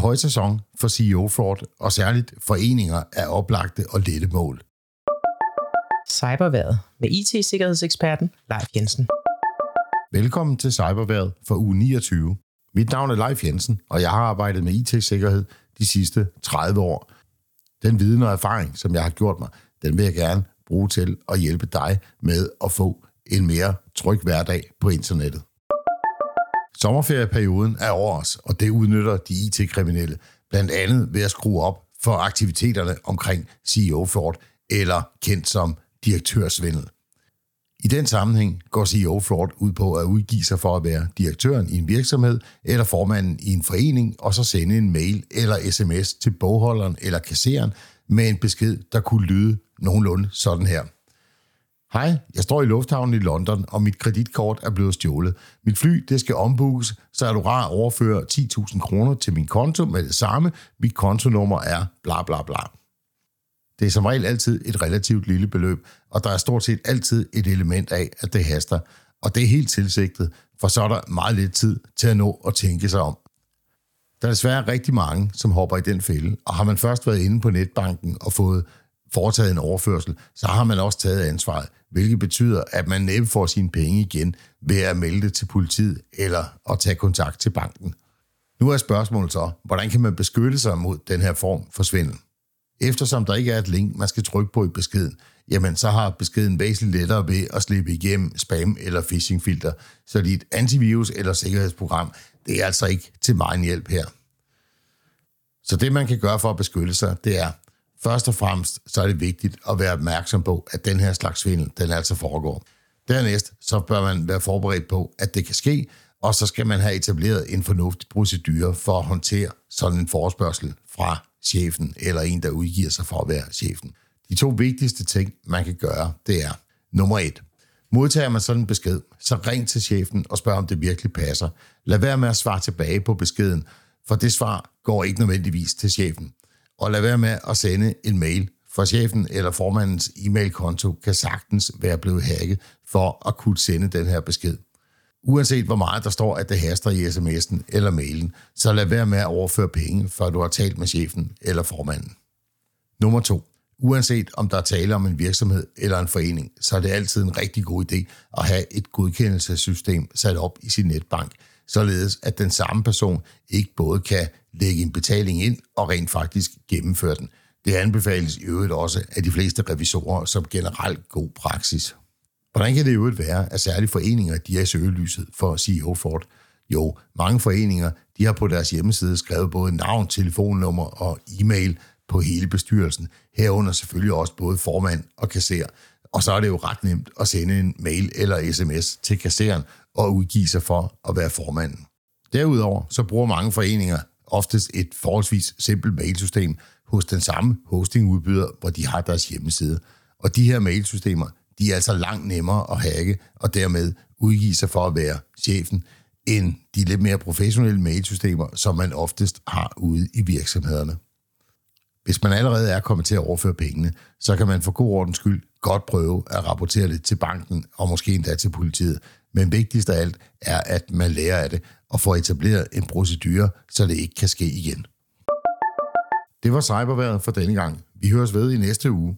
højsæson for CEO-fraud, og særligt foreninger er oplagte og lette mål. Cyberværet med IT-sikkerhedseksperten Leif Jensen. Velkommen til Cyberværet for uge 29. Mit navn er Leif Jensen, og jeg har arbejdet med IT-sikkerhed de sidste 30 år. Den viden og erfaring, som jeg har gjort mig, den vil jeg gerne bruge til at hjælpe dig med at få en mere tryg hverdag på internettet. Sommerferieperioden er over os, og det udnytter de IT-kriminelle, blandt andet ved at skrue op for aktiviteterne omkring CEO-fraud, eller kendt som direktørsvindel. I den sammenhæng går CEO Fraud ud på at udgive sig for at være direktøren i en virksomhed eller formanden i en forening, og så sende en mail eller sms til bogholderen eller kasseren med en besked, der kunne lyde nogenlunde sådan her. Hej, jeg står i lufthavnen i London, og mit kreditkort er blevet stjålet. Mit fly, det skal ombookes, så er du rar at overføre 10.000 kroner til min konto med det samme. Mit kontonummer er bla bla bla. Det er som regel altid et relativt lille beløb, og der er stort set altid et element af, at det haster. Og det er helt tilsigtet, for så er der meget lidt tid til at nå at tænke sig om. Der er desværre rigtig mange, som hopper i den fælde, og har man først været inde på netbanken og fået foretaget en overførsel, så har man også taget ansvaret, hvilket betyder, at man næppe får sine penge igen ved at melde det til politiet eller at tage kontakt til banken. Nu er spørgsmålet så, hvordan kan man beskytte sig mod den her form for svindel? Eftersom der ikke er et link, man skal trykke på i beskeden, jamen så har beskeden væsentligt lettere ved at slippe igennem spam- eller phishing-filter, så dit antivirus- eller sikkerhedsprogram, det er altså ikke til meget hjælp her. Så det, man kan gøre for at beskytte sig, det er, først og fremmest, så er det vigtigt at være opmærksom på, at den her slags svindel, den altså foregår. Dernæst, så bør man være forberedt på, at det kan ske, og så skal man have etableret en fornuftig procedure for at håndtere sådan en forespørgsel fra chefen, eller en, der udgiver sig for at være chefen. De to vigtigste ting, man kan gøre, det er nummer et. Modtager man sådan en besked, så ring til chefen og spørg, om det virkelig passer. Lad være med at svare tilbage på beskeden, for det svar går ikke nødvendigvis til chefen. Og lad være med at sende en mail, for chefen eller formandens e-mailkonto kan sagtens være blevet hacket for at kunne sende den her besked. Uanset hvor meget der står, at det haster i sms'en eller mailen, så lad være med at overføre penge, før du har talt med chefen eller formanden. Nummer 2. Uanset om der er tale om en virksomhed eller en forening, så er det altid en rigtig god idé at have et godkendelsessystem sat op i sin netbank, således at den samme person ikke både kan lægge en betaling ind og rent faktisk gennemføre den. Det anbefales i øvrigt også af de fleste revisorer som generelt god praksis. Hvordan kan det jo være, at særlige foreninger de er i søgelyset for CEO Ford? Jo, mange foreninger de har på deres hjemmeside skrevet både navn, telefonnummer og e-mail på hele bestyrelsen. Herunder selvfølgelig også både formand og kasser. Og så er det jo ret nemt at sende en mail eller sms til kasseren og udgive sig for at være formanden. Derudover så bruger mange foreninger oftest et forholdsvis simpelt mailsystem hos den samme hostingudbyder, hvor de har deres hjemmeside. Og de her mailsystemer, de er altså langt nemmere at hacke og dermed udgive sig for at være chefen, end de lidt mere professionelle mailsystemer, som man oftest har ude i virksomhederne. Hvis man allerede er kommet til at overføre pengene, så kan man for god ordens skyld godt prøve at rapportere det til banken og måske endda til politiet. Men vigtigst af alt er, at man lærer af det og får etableret en procedure, så det ikke kan ske igen. Det var cyberværet for denne gang. Vi høres ved i næste uge.